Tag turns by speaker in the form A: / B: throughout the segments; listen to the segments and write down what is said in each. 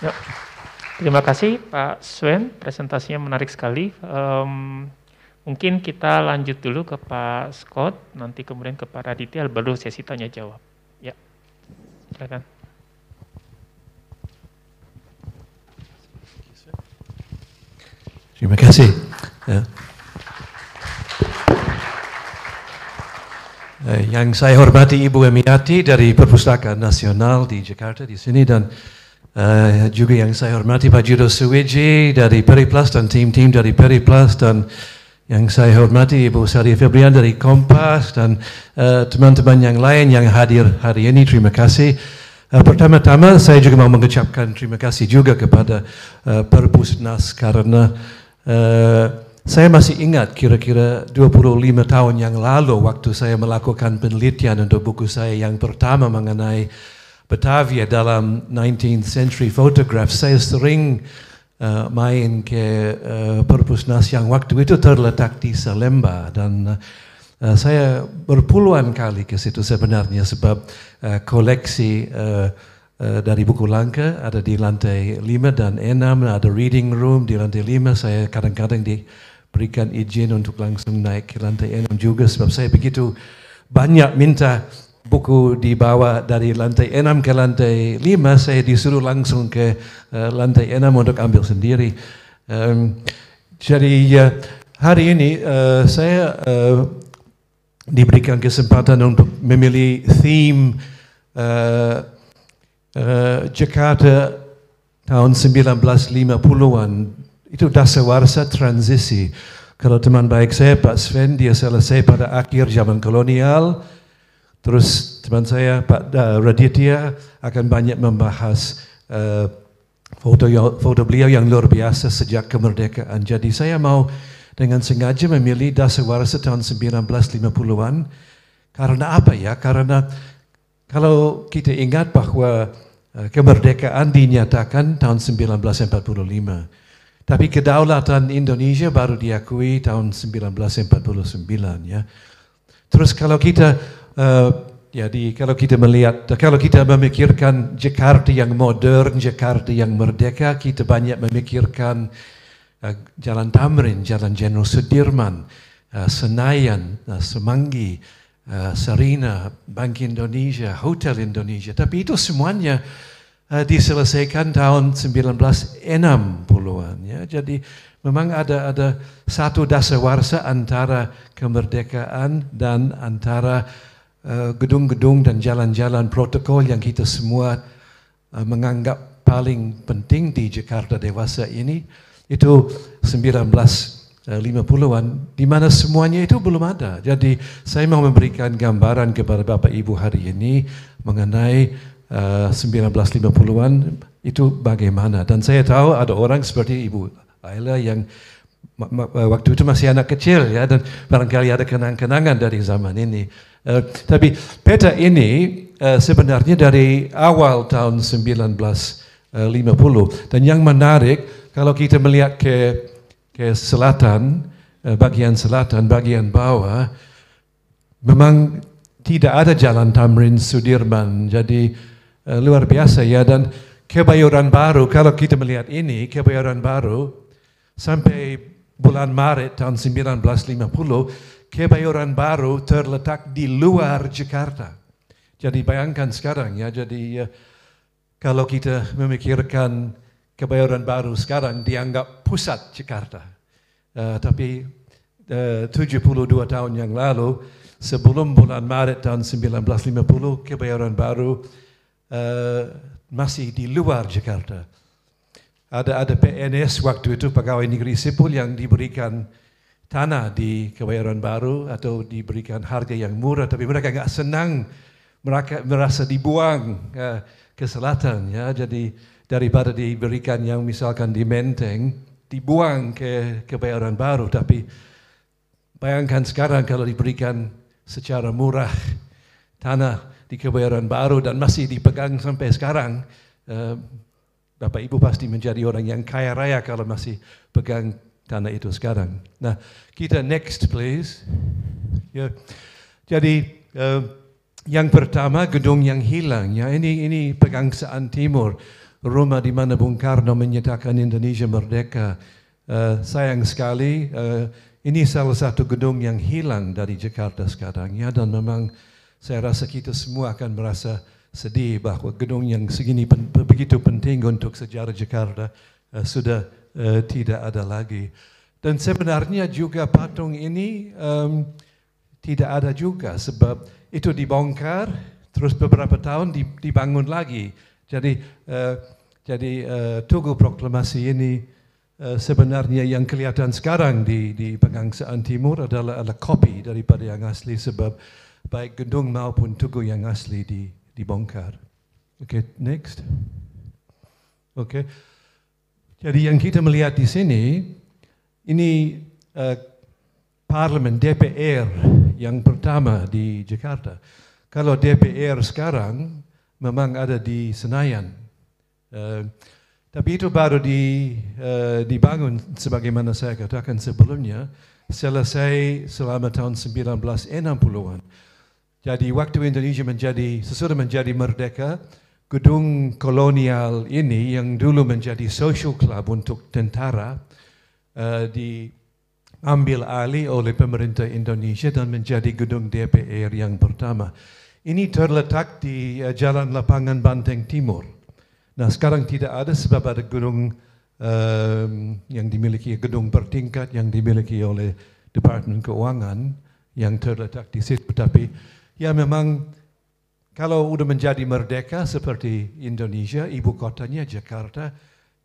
A: Ya. Terima kasih Pak Swen, presentasinya menarik sekali. Um, mungkin kita lanjut dulu ke Pak Scott, nanti kemudian ke Pak Raditya, baru sesi tanya jawab. Ya, silakan.
B: Terima kasih. Ya. Eh, yang saya hormati Ibu Emiati dari Perpustakaan Nasional di Jakarta di sini dan uh, juga yang saya hormati Pak Judo Suwiji dari Periplus dan tim-tim dari Periplus dan yang saya hormati Ibu Sari Febrian dari Kompas dan eh, teman-teman uh, yang lain yang hadir hari ini terima kasih. Uh, pertama-tama saya juga mau mengucapkan terima kasih juga kepada uh, Perpusnas karena Eh, saya masih ingat kira-kira 25 tahun yang lalu waktu saya melakukan penelitian untuk buku saya yang pertama mengenai Batavia dalam 19th century photograph. Saya sering uh, main ke uh, Perpusnas yang waktu itu terletak di Salemba dan uh, saya berpuluhan kali ke situ sebenarnya sebab uh, koleksi uh, Eh, dari buku langka ada di lantai 5 dan 6 ada reading room di lantai 5 saya kadang-kadang diberikan izin untuk langsung naik ke lantai 6 juga sebab saya begitu banyak minta buku dibawa dari lantai 6 ke lantai 5 saya disuruh langsung ke uh, lantai 6 untuk ambil sendiri um, jadi uh, hari ini uh, saya uh, diberikan kesempatan untuk memilih theme uh, uh, Jakarta tahun 1950-an itu dasawarsa transisi. Kalau teman baik saya Pak Sven dia selesai pada akhir zaman kolonial. Terus teman saya Pak uh, Raditya akan banyak membahas uh, foto foto beliau yang luar biasa sejak kemerdekaan. Jadi saya mau dengan sengaja memilih dasawarsa tahun 1950-an karena apa ya? Karena kalau kita ingat bahwa uh, kemerdekaan dinyatakan tahun 1945, tapi kedaulatan Indonesia baru diakui tahun 1949 ya. Terus kalau kita uh, jadi kalau kita melihat kalau kita memikirkan Jakarta yang modern, Jakarta yang merdeka, kita banyak memikirkan uh, Jalan Tamrin, Jalan Jenderal Sudirman, uh, Senayan, uh, Semanggi, uh, Sarina, Bank Indonesia, Hotel Indonesia. Tapi itu semuanya uh, diselesaikan tahun 1960-an. Ya. Jadi memang ada ada satu dasawarsa antara kemerdekaan dan antara eh, gedung-gedung uh, dan jalan-jalan protokol yang kita semua uh, menganggap paling penting di Jakarta dewasa ini. Itu 19 50-an eh, di mana semuanya itu belum ada. Jadi saya mau memberikan gambaran kepada Bapak Ibu hari ini mengenai uh, 1950-an itu bagaimana. Dan saya tahu ada orang seperti Ibu Ayla yang waktu itu masih anak kecil ya dan barangkali ada kenang-kenangan dari zaman ini. Uh, tapi peta ini uh, sebenarnya dari awal tahun 1950 dan yang menarik kalau kita melihat ke ke selatan, eh, bagian selatan, bagian bawah, memang tidak ada jalan Tamrin Sudirman. Jadi uh, luar biasa ya dan kebayoran baru kalau kita melihat ini kebayoran baru sampai bulan Maret tahun 1950 kebayoran baru terletak di luar Jakarta. Jadi bayangkan sekarang ya jadi uh, kalau kita memikirkan kebayoran baru sekarang dianggap pusat Jakarta. Uh, tapi eh, uh, 72 tahun yang lalu, sebelum bulan Maret tahun 1950, kebayoran baru uh, masih di luar Jakarta. Ada ada PNS waktu itu pegawai negeri sipil yang diberikan tanah di kebayoran baru atau diberikan harga yang murah, tapi mereka nggak senang, mereka merasa dibuang uh, ke selatan ya, jadi daripada diberikan yang misalkan di Menteng, dibuang ke kebayoran baru. Tapi bayangkan sekarang kalau diberikan secara murah tanah di kebayoran baru dan masih dipegang sampai sekarang, uh, Bapak Ibu pasti menjadi orang yang kaya raya kalau masih pegang tanah itu sekarang. Nah, kita next please. Ya. Jadi uh, yang pertama gedung yang hilang ya ini ini pegangsaan timur rumah di mana Bung Karno menyatakan Indonesia merdeka. Uh, sayang sekali, uh, ini salah satu gedung yang hilang dari Jakarta sekarang ya dan memang saya rasa kita semua akan merasa sedih bahwa gedung yang segini pen, begitu penting untuk sejarah Jakarta uh, sudah uh, tidak ada lagi. Dan sebenarnya juga patung ini um, tidak ada juga sebab itu dibongkar terus beberapa tahun dibangun lagi. Jadi uh, jadi uh, Tugu Proklamasi ini Eh, sebenarnya yang kelihatan sekarang di, di Pegangsaan Timur adalah, adalah kopi daripada yang asli sebab baik gedung maupun tugu yang asli di, dibongkar. Okay, next. Okay. Jadi yang kita melihat di sini, ini uh, parlemen DPR yang pertama di Jakarta. Kalau DPR sekarang memang ada di Senayan. Uh, tapi itu baru di, uh, dibangun sebagaimana saya katakan sebelumnya, selesai selama tahun 1960-an. Jadi waktu Indonesia menjadi, sesudah menjadi merdeka, gedung kolonial ini yang dulu menjadi social club untuk tentara, uh, diambil alih oleh pemerintah Indonesia dan menjadi gedung DPR yang pertama. Ini terletak di uh, Jalan Lapangan Banteng Timur. Nah sekarang tidak ada sebab ada gedung um, yang dimiliki gedung bertingkat yang dimiliki oleh Departemen Keuangan yang terletak di situ. Tapi ya memang kalau sudah menjadi merdeka seperti Indonesia, ibu kotanya Jakarta,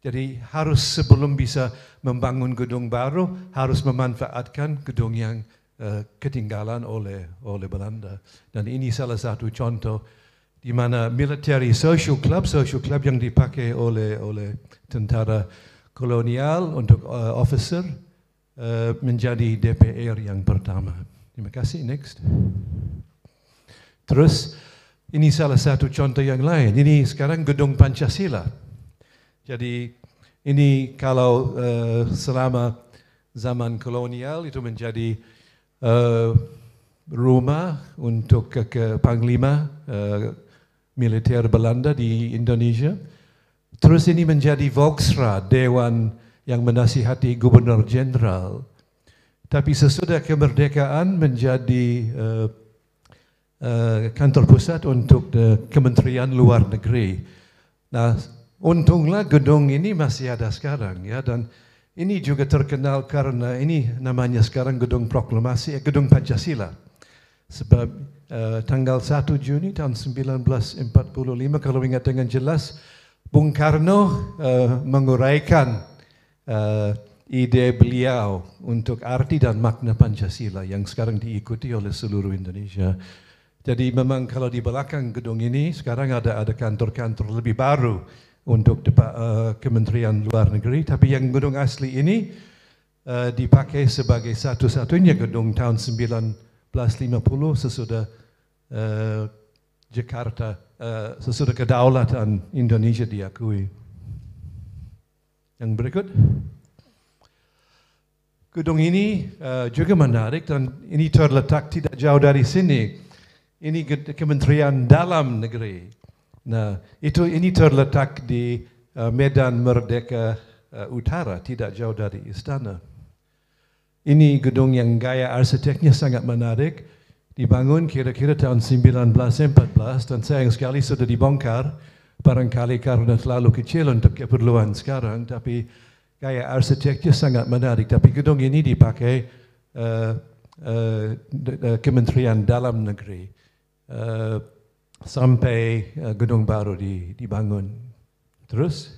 B: jadi harus sebelum bisa membangun gedung baru harus memanfaatkan gedung yang uh, ketinggalan oleh oleh Belanda. Dan ini salah satu contoh di mana military social club, social club yang dipakai oleh oleh tentara kolonial untuk uh, officer uh, menjadi DPR yang pertama. Terima kasih. Next. Terus ini salah satu contoh yang lain. Ini sekarang gedung Pancasila. Jadi ini kalau uh, selama zaman kolonial itu menjadi uh, rumah untuk ke, ke panglima uh, militer Belanda di Indonesia. Terus ini menjadi Volksrat, Dewan yang menasihati Gubernur Jenderal. Tapi sesudah kemerdekaan menjadi uh, uh, kantor pusat untuk Kementerian Luar Negeri. Nah, untunglah gedung ini masih ada sekarang ya dan ini juga terkenal karena ini namanya sekarang gedung proklamasi, eh, gedung Pancasila. Sebab uh, tanggal 1 Juni tahun 1945 kalau ingat dengan jelas Bung Karno uh, menguraikan uh, ide beliau untuk arti dan makna Pancasila yang sekarang diikuti oleh seluruh Indonesia. Jadi memang kalau di belakang gedung ini sekarang ada ada kantor-kantor lebih baru untuk uh, Kementerian Luar Negeri, tapi yang gedung asli ini uh, dipakai sebagai satu-satunya gedung tahun 9 1950 sesudah uh, Jakarta, uh, sesudah kedaulatan Indonesia diakui. Yang berikut. Gedung ini uh, juga menarik dan ini terletak tidak jauh dari sini. Ini Kementerian Dalam Negeri. Nah, itu ini terletak di uh, Medan Merdeka uh, Utara, tidak jauh dari istana. Ini gedung yang gaya arsiteknya sangat menarik. Dibangun kira-kira tahun 1914 dan sayang sekali sudah dibongkar. Barangkali karena terlalu kecil untuk keperluan sekarang. Tapi gaya arsiteknya sangat menarik. Tapi gedung ini dipakai uh, uh, Kementerian Dalam Negeri. Uh, sampai uh, gedung baru di, dibangun. Terus?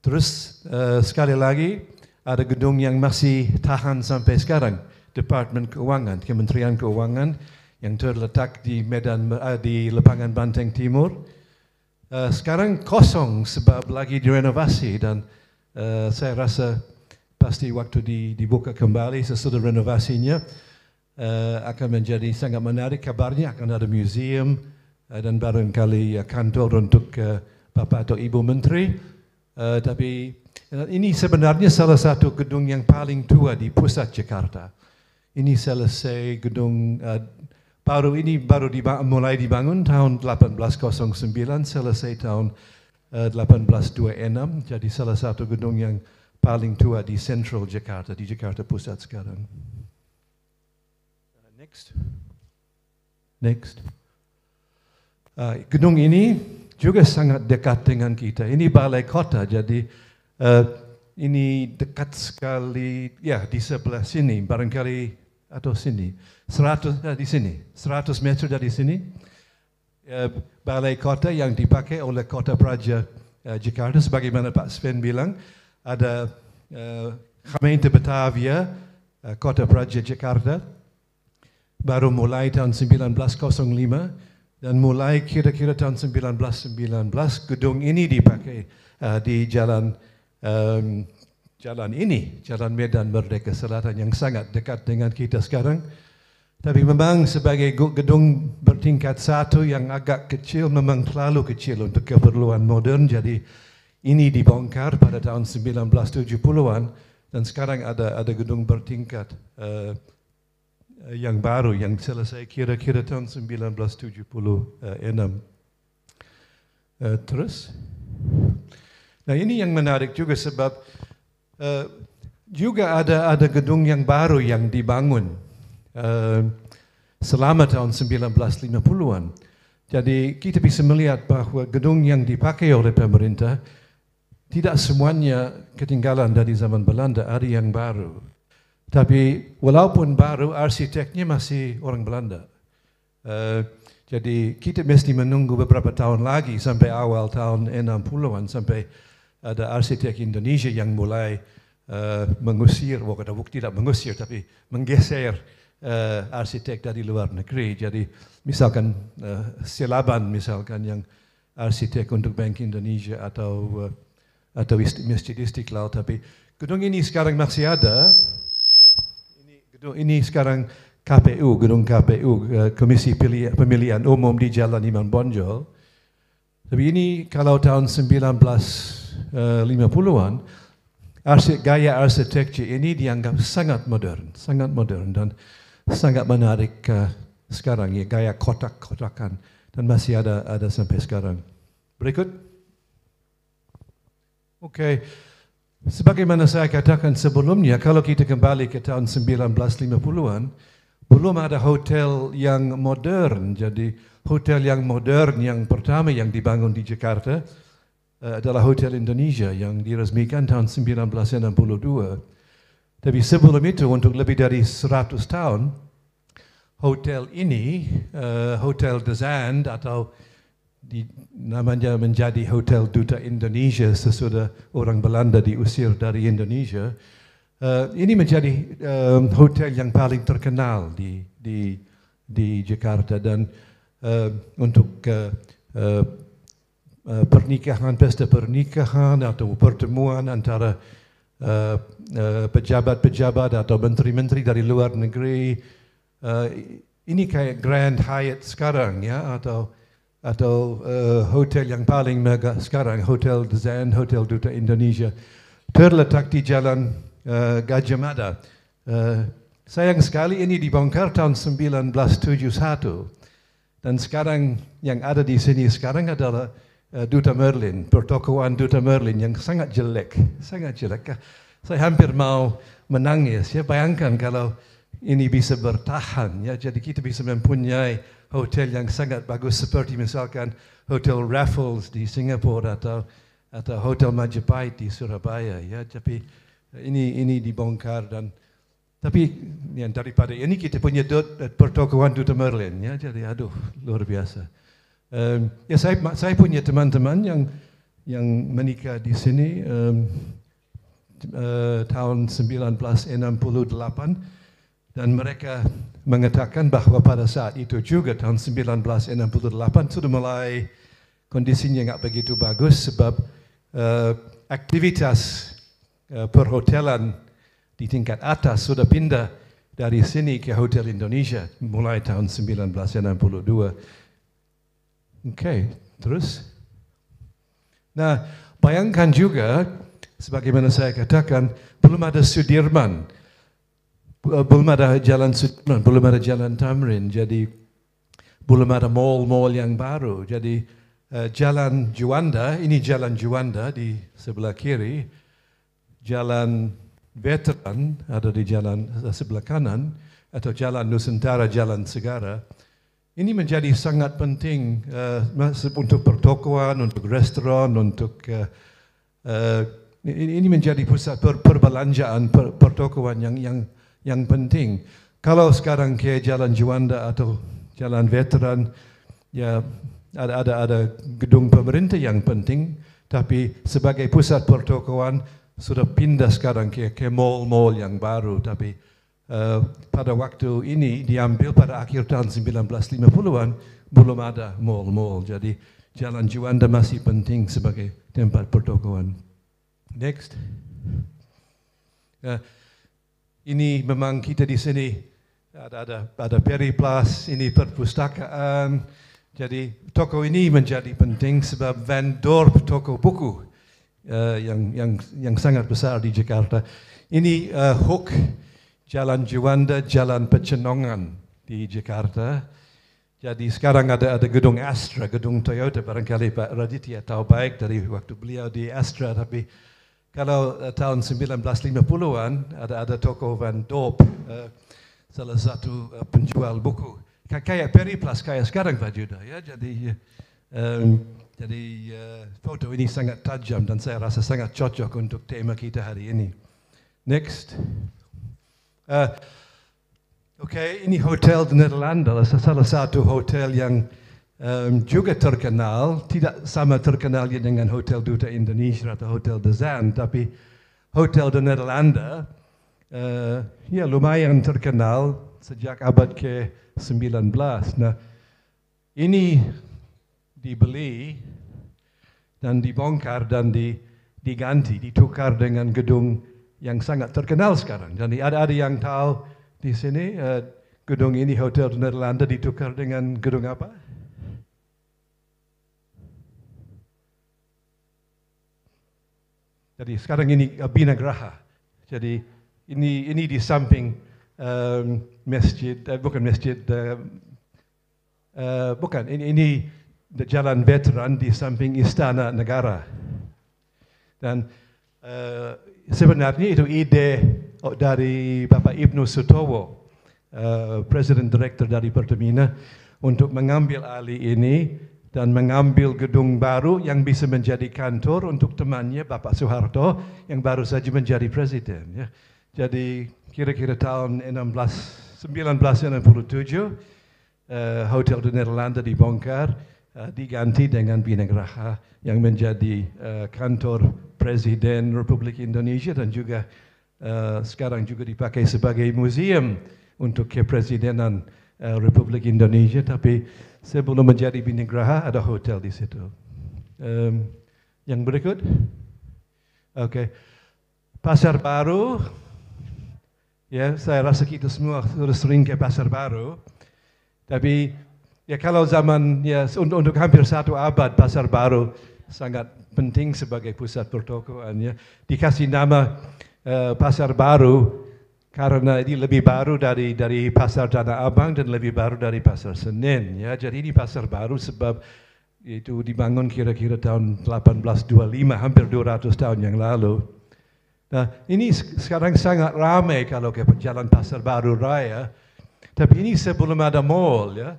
B: Terus uh, sekali lagi, ada gedung yang masih tahan sampai sekarang. Departemen Keuangan, Kementerian Keuangan yang terletak di Medan di Lepangan Banteng Timur. Sekarang kosong sebab lagi direnovasi dan saya rasa pasti waktu di, dibuka kembali sesudah renovasinya uh, akan menjadi sangat menarik. Kabarnya akan ada museum uh, dan barangkali uh, kantor untuk uh, Bapak atau Ibu Menteri. Uh, tapi ini sebenarnya salah satu gedung yang paling tua di pusat Jakarta. Ini selesai gedung uh, baru ini baru diba mulai dibangun tahun 1809 selesai tahun uh, 1826 jadi salah satu gedung yang paling tua di Central Jakarta di Jakarta Pusat sekarang. Next. Next. Uh, gedung ini juga sangat dekat dengan kita. Ini balai kota, jadi uh, ini dekat sekali, ya di sebelah sini, barangkali atau sini, 100 uh, di sini, 100 meter dari sini. Uh, balai kota yang dipakai oleh kota Praja uh, Jakarta, sebagaimana Pak Sven bilang, ada uh, Batavia, uh, kota Praja Jakarta, baru mulai tahun 1905 dan mulai kira-kira tahun 1919 gedung ini dipakai uh, di jalan um, jalan ini, Jalan Medan Merdeka Selatan yang sangat dekat dengan kita sekarang. Tapi memang sebagai gedung bertingkat satu yang agak kecil, memang terlalu kecil untuk keperluan modern. Jadi ini dibongkar pada tahun 1970-an dan sekarang ada ada gedung bertingkat uh, yang baru yang selesai kira-kira tahun 1976. Uh, eh, terus, nah ini yang menarik juga sebab uh, juga ada ada gedung yang baru yang dibangun uh, selama tahun 1950-an. Jadi kita bisa melihat bahwa gedung yang dipakai oleh pemerintah tidak semuanya ketinggalan dari zaman Belanda, ada yang baru. Tapi walaupun baru, arsiteknya masih orang Belanda. Uh, jadi kita mesti menunggu beberapa tahun lagi sampai awal tahun 60-an sampai ada arsitek Indonesia yang mulai uh, mengusir, bukan tidak mengusir tapi menggeser uh, arsitek dari luar negeri. Jadi misalkan uh, Selaban misalkan yang arsitek untuk Bank Indonesia atau uh, atau Masjid Istiqlal tapi gedung ini sekarang masih ada ini sekarang KPU, gedung KPU, eh, Komisi Pemilihan Umum di Jalan Imam Bonjol. Tapi ini kalau tahun 1950-an, eh, gaya arsitektur ini dianggap sangat modern, sangat modern dan sangat menarik uh, sekarang ya gaya kotak-kotakan dan masih ada ada sampai sekarang. Berikut. Okay. Sebagaimana saya katakan sebelumnya, kalau kita kembali ke tahun 1950-an, belum ada hotel yang modern. Jadi hotel yang modern yang pertama yang dibangun di Jakarta uh, adalah Hotel Indonesia yang diresmikan tahun 1962. Tapi sebelum itu untuk lebih dari 100 tahun, hotel ini, uh, Hotel Zand atau di, namanya menjadi Hotel Duta Indonesia sesudah orang Belanda diusir dari Indonesia. Uh, ini menjadi um, hotel yang paling terkenal di di di Jakarta dan uh, untuk uh, uh, pernikahan, pesta pernikahan atau pertemuan antara pejabat-pejabat uh, uh, atau menteri-menteri dari luar negeri. Uh, ini kayak Grand Hyatt sekarang ya atau atau uh, hotel yang paling megah sekarang, Hotel Zen, Hotel Duta Indonesia, terletak di Jalan uh, Gajah Mada. Uh, sayang sekali ini dibongkar tahun 1971 dan sekarang yang ada di sini sekarang adalah uh, Duta Merlin, pertokoan Duta Merlin yang sangat jelek, sangat jelek. Saya hampir mau menangis. Ya bayangkan kalau ini bisa bertahan, ya jadi kita bisa mempunyai hotel yang sangat bagus seperti misalkan Hotel Raffles di Singapura atau atau Hotel Majapahit di Surabaya ya. Tapi ini ini dibongkar dan tapi yang daripada ini kita punya dot, pertokohan Duta Merlin ya. Jadi aduh luar biasa. Um, ya saya saya punya teman-teman yang yang menikah di sini um, uh, tahun 1968 dan mereka mengatakan bahwa pada saat itu juga tahun 1968 sudah mulai kondisinya nggak begitu bagus sebab uh, aktivitas uh, perhotelan di tingkat atas sudah pindah dari sini ke Hotel Indonesia mulai tahun 1962. Oke, okay, terus. Nah, bayangkan juga, sebagaimana saya katakan, belum ada Sudirman belum ada jalan belum ada jalan Tamrin. Jadi belum ada mall-mall yang baru. Jadi uh, jalan Juanda, ini jalan Juanda di sebelah kiri, jalan Veteran ada di jalan sebelah kanan, atau jalan Nusantara, jalan Segara. Ini menjadi sangat penting uh, untuk pertokoan, untuk restoran, untuk uh, uh, ini menjadi pusat per, perbelanjaan, per, pertokoan yang yang yang penting. Kalau sekarang ke Jalan Juanda atau Jalan Veteran, ya ada ada ada gedung pemerintah yang penting, tapi sebagai pusat pertokoan sudah pindah sekarang ke ke mall-mall yang baru, tapi uh, pada waktu ini diambil pada akhir tahun 1950-an belum ada mall-mall. Jadi Jalan Juanda masih penting sebagai tempat pertokoan. Next. Uh, ini memang kita di sini ada ada ada Plus, ini perpustakaan. Jadi toko ini menjadi penting sebab vendor toko buku uh, yang yang yang sangat besar di Jakarta. Ini uh, hook Jalan Juanda, Jalan Pecenongan di Jakarta. Jadi sekarang ada ada gedung Astra, gedung Toyota barangkali Pak Raditya tahu baik dari waktu beliau di Astra. Tapi kalau uh, tahun 1950-an ada ada toko Van Dorp, uh, salah satu uh, penjual buku. Kayak Plus kayak sekarang Pak Juda ya. Jadi um, jadi uh, foto ini sangat tajam dan saya rasa sangat cocok untuk tema kita hari ini. Next. Uh, Oke, okay, ini hotel di Nederlanda, salah satu hotel yang um, juga terkenal, tidak sama terkenalnya dengan Hotel Duta Indonesia atau Hotel De Zan, tapi Hotel di Nederlanda, uh, ya lumayan terkenal sejak abad ke-19. Nah, ini dibeli dan dibongkar dan diganti, ditukar dengan gedung yang sangat terkenal sekarang. Jadi ada ada yang tahu di sini uh, gedung ini Hotel Nederlanda ditukar dengan gedung apa? Jadi sekarang ini uh, Bina Graha. Jadi ini ini di samping um, masjid, uh, bukan masjid, uh, uh, bukan ini ini jalan veteran di samping Istana Negara. Dan uh, sebenarnya itu ide oh, dari Bapak Ibnu Sutowo, uh, Presiden Direktur dari Pertamina, untuk mengambil alih ini dan mengambil gedung baru yang bisa menjadi kantor untuk temannya Bapak Soeharto yang baru saja menjadi presiden. Ya. Jadi kira-kira tahun 16, 1967 uh, Hotel di Nederlanda dibongkar, uh, diganti dengan Binagraha yang menjadi uh, kantor Presiden Republik Indonesia dan juga sekarang juga dipakai sebagai museum untuk kepresidenan Republik Indonesia. Tapi sebelum menjadi Binagraha ada hotel di situ. Um, yang berikut, oke, okay. Pasar Baru. Ya, saya rasa kita semua sudah sering ke Pasar Baru. Tapi ya kalau zaman ya untuk, untuk hampir satu abad Pasar Baru sangat penting sebagai pusat pertokoan ya. Dikasih nama uh, pasar baru karena ini lebih baru dari dari pasar Tanah Abang dan lebih baru dari pasar Senen ya. Jadi ini pasar baru sebab itu dibangun kira-kira tahun 1825 hampir 200 tahun yang lalu. Nah, ini sekarang sangat ramai kalau ke jalan Pasar Baru Raya. Tapi ini sebelum ada mall ya.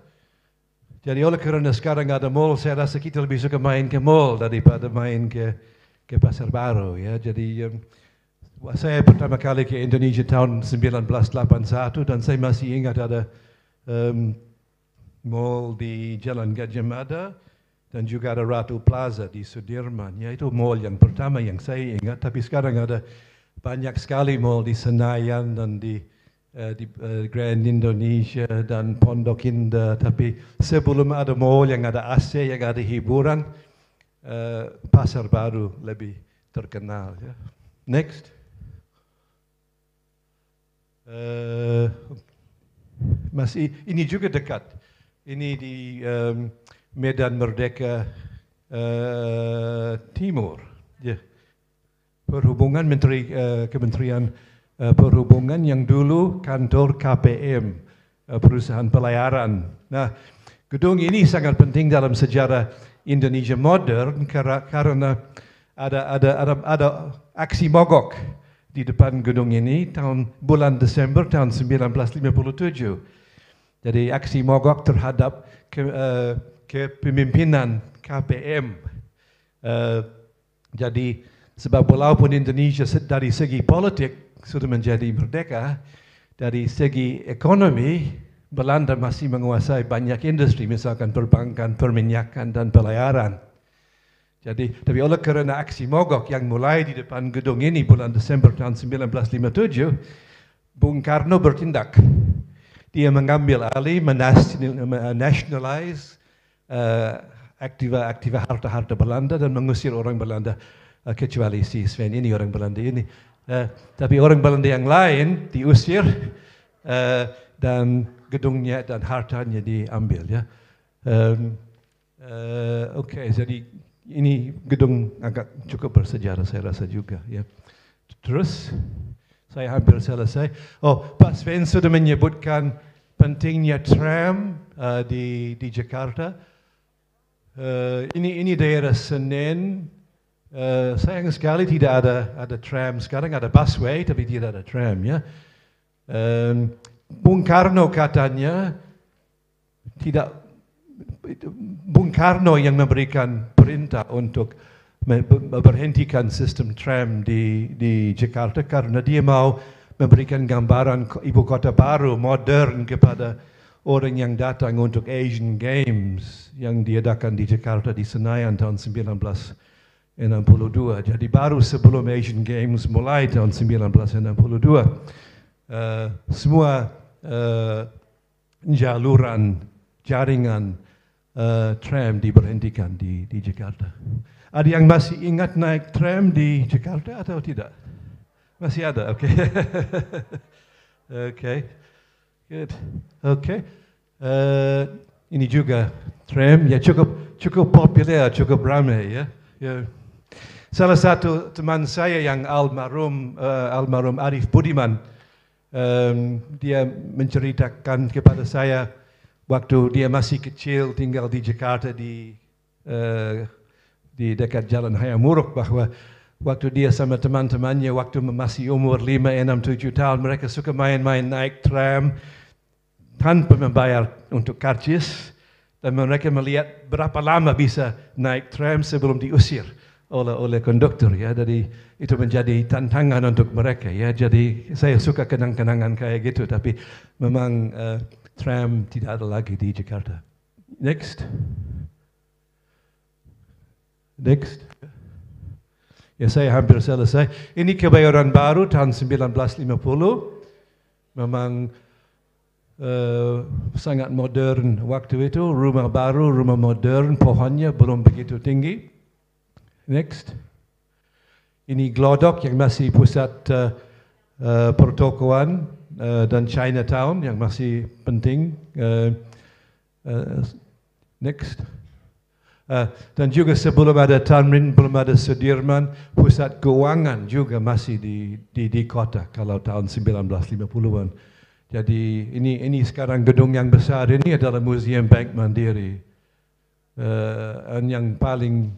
B: Jadi oleh kerana sekarang ada mall, saya rasa kita lebih suka main ke mall daripada main ke ke pasar baru ya. Jadi um, saya pertama kali ke Indonesia tahun 1981 dan saya masih ingat ada um, mall di Jalan Gajah Mada dan juga ada Ratu Plaza di Sudirman. Ya itu mall yang pertama yang saya ingat. Tapi sekarang ada banyak sekali mall di Senayan dan di Eh, di uh, Grand Indonesia dan Pondok Indah. Tapi sebelum ada mall yang ada AC, yang ada hiburan, uh, pasar baru lebih terkenal. Ya. Next. Uh, masih ini juga dekat. Ini di um, Medan Merdeka uh, Timur. Yeah. Perhubungan Menteri uh, Kementerian uh, perhubungan yang dulu kantor KPM, uh, perusahaan pelayaran. Nah, gedung ini sangat penting dalam sejarah Indonesia modern karena ada ada ada ada aksi mogok di depan gedung ini tahun bulan Desember tahun 1957. Jadi aksi mogok terhadap ke, uh, kepemimpinan KPM. Uh, jadi sebab walaupun Indonesia dari segi politik sudah menjadi merdeka, dari segi ekonomi Belanda masih menguasai banyak industri, misalkan perbankan, perminyakan, dan pelayaran. Jadi, tapi oleh kerana aksi mogok yang mulai di depan gedung ini bulan Desember tahun 1957, Bung Karno bertindak. Dia mengambil alih, menationalize uh, aktiva-aktiva harta-harta Belanda dan mengusir orang Belanda, uh, kecuali si Sven ini orang Belanda ini. Uh, tapi orang Belanda yang lain diusir uh, dan gedungnya dan hartanya diambil. Ya. Um, uh, Oke, okay, jadi ini gedung agak cukup bersejarah saya rasa juga ya. Terus saya hampir selesai. Oh, Pak Sven sudah menyebutkan pentingnya tram uh, di di Jakarta. Uh, ini ini daerah Senen. Uh, sayang sekali tidak ada ada tram sekarang ada busway tapi tidak ada tram ya. Um, Bung Karno katanya tidak Bung Karno yang memberikan perintah untuk berhentikan sistem tram di, di Jakarta karena dia mau memberikan gambaran ibu kota baru, modern kepada orang yang datang untuk Asian Games yang diadakan di Jakarta di Senayan tahun 1962. Jadi baru sebelum Asian Games mulai tahun 1962, uh, semua uh, jaluran jaringan uh, tram diberhentikan di, di Jakarta. Ada yang masih ingat naik tram di Jakarta atau tidak? Masih ada, oke. Okay. oke, okay. good. Oke, okay. uh, ini juga tram, ya cukup cukup populer, cukup ramai ya. ya. Salah satu teman saya yang almarhum uh, almarhum Arif Budiman, um, dia menceritakan kepada saya waktu dia masih kecil tinggal di Jakarta di uh, di dekat Jalan Hayamuruk bahwa waktu dia sama teman-temannya waktu masih umur 5, 6, 7 tahun mereka suka main-main naik tram tanpa membayar untuk karcis. Dan mereka melihat berapa lama bisa naik tram sebelum diusir oleh oleh konduktor ya. Jadi itu menjadi tantangan untuk mereka ya. Jadi saya suka kenang-kenangan kayak gitu tapi memang uh, tram tidak ada lagi di Jakarta. Next. Next. Ya saya hampir selesai. Ini kebayoran baru tahun 1950. Memang uh, sangat modern waktu itu. Rumah baru, rumah modern, pohonnya belum begitu tinggi. Next. Ini Glodok yang masih pusat uh, uh, pertokoan dan Chinatown yang masih penting. Uh, uh, next. Uh, dan juga sebelum ada Tamrin, belum ada Sudirman, pusat keuangan juga masih di, di, di kota kalau tahun 1950-an. Jadi ini ini sekarang gedung yang besar ini adalah Museum Bank Mandiri. Uh, yang paling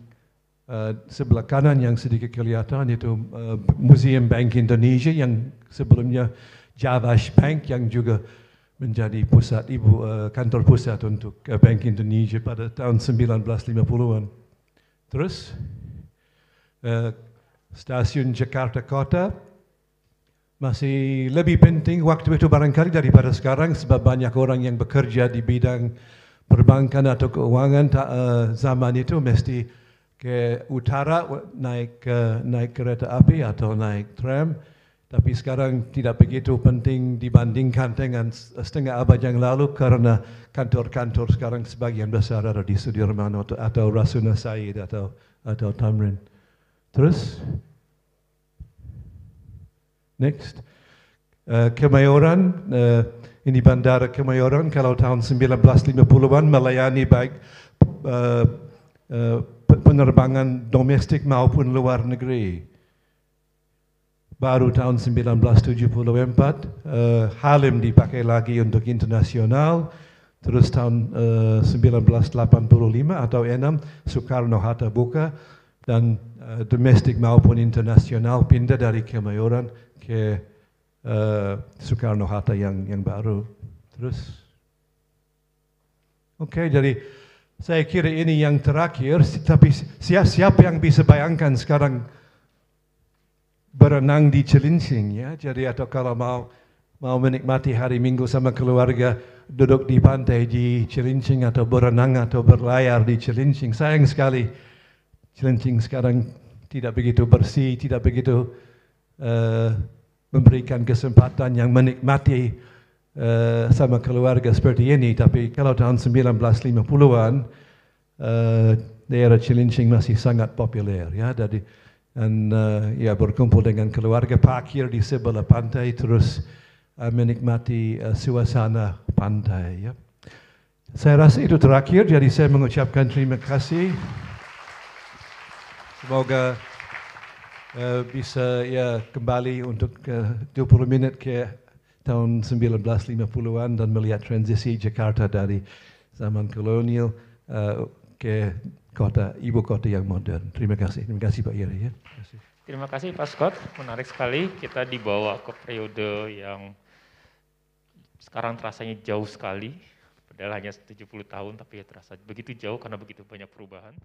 B: uh, sebelah kanan yang sedikit kelihatan itu uh, Museum Bank Indonesia yang sebelumnya Javash Bank yang juga menjadi pusat ibu uh, kantor pusat untuk uh, Bank Indonesia pada tahun 1950-an. Terus uh, stasiun Jakarta Kota masih lebih penting waktu itu barangkali daripada sekarang sebab banyak orang yang bekerja di bidang perbankan atau keuangan uh, zaman itu mesti ke utara naik uh, naik kereta api atau naik tram tapi sekarang tidak begitu penting dibandingkan dengan setengah abad yang lalu karena kantor-kantor sekarang sebagian besar ada di Sudirman atau, atau Rasuna Said atau atau Tamrin. Terus, next, uh, Kemayoran, uh, ini bandara Kemayoran. Kalau tahun 1950-an melayani baik uh, uh, penerbangan domestik maupun luar negeri baru tahun 1974 uh, Halim dipakai lagi untuk internasional Terus tahun uh, 1985 atau 6 Soekarno-Hatta buka dan uh, domestik maupun internasional pindah dari Kemayoran ke uh, Soekarno-Hatta yang yang baru. Terus, oke okay, jadi saya kira ini yang terakhir, tapi siapa yang bisa bayangkan sekarang berenang di Cilincing ya, jadi atau kalau mau mau menikmati hari Minggu sama keluarga, duduk di pantai di Cilincing atau berenang atau berlayar di Cilincing. Sayang sekali Cilincing sekarang tidak begitu bersih, tidak begitu uh, memberikan kesempatan yang menikmati uh, sama keluarga seperti ini. Tapi kalau tahun 1950-an, uh, eh, daerah Cilincing masih sangat populer. Ya, dari, dan uh, ya berkumpul dengan keluarga parkir di sebelah pantai terus uh, menikmati uh, suasana pantai. Ya. Saya rasa itu terakhir, jadi saya mengucapkan terima kasih. Semoga uh, bisa ya kembali untuk uh, 20 minit ke tahun 1950-an dan melihat transisi Jakarta dari zaman kolonial uh, ke kota ibu kota yang modern. Terima kasih. Terima kasih Pak Ira ya. Terima kasih.
A: Terima kasih Pak Scott, menarik sekali kita dibawa ke periode yang sekarang terasanya jauh sekali, padahal hanya 70 tahun tapi ya terasa begitu jauh karena begitu banyak perubahan.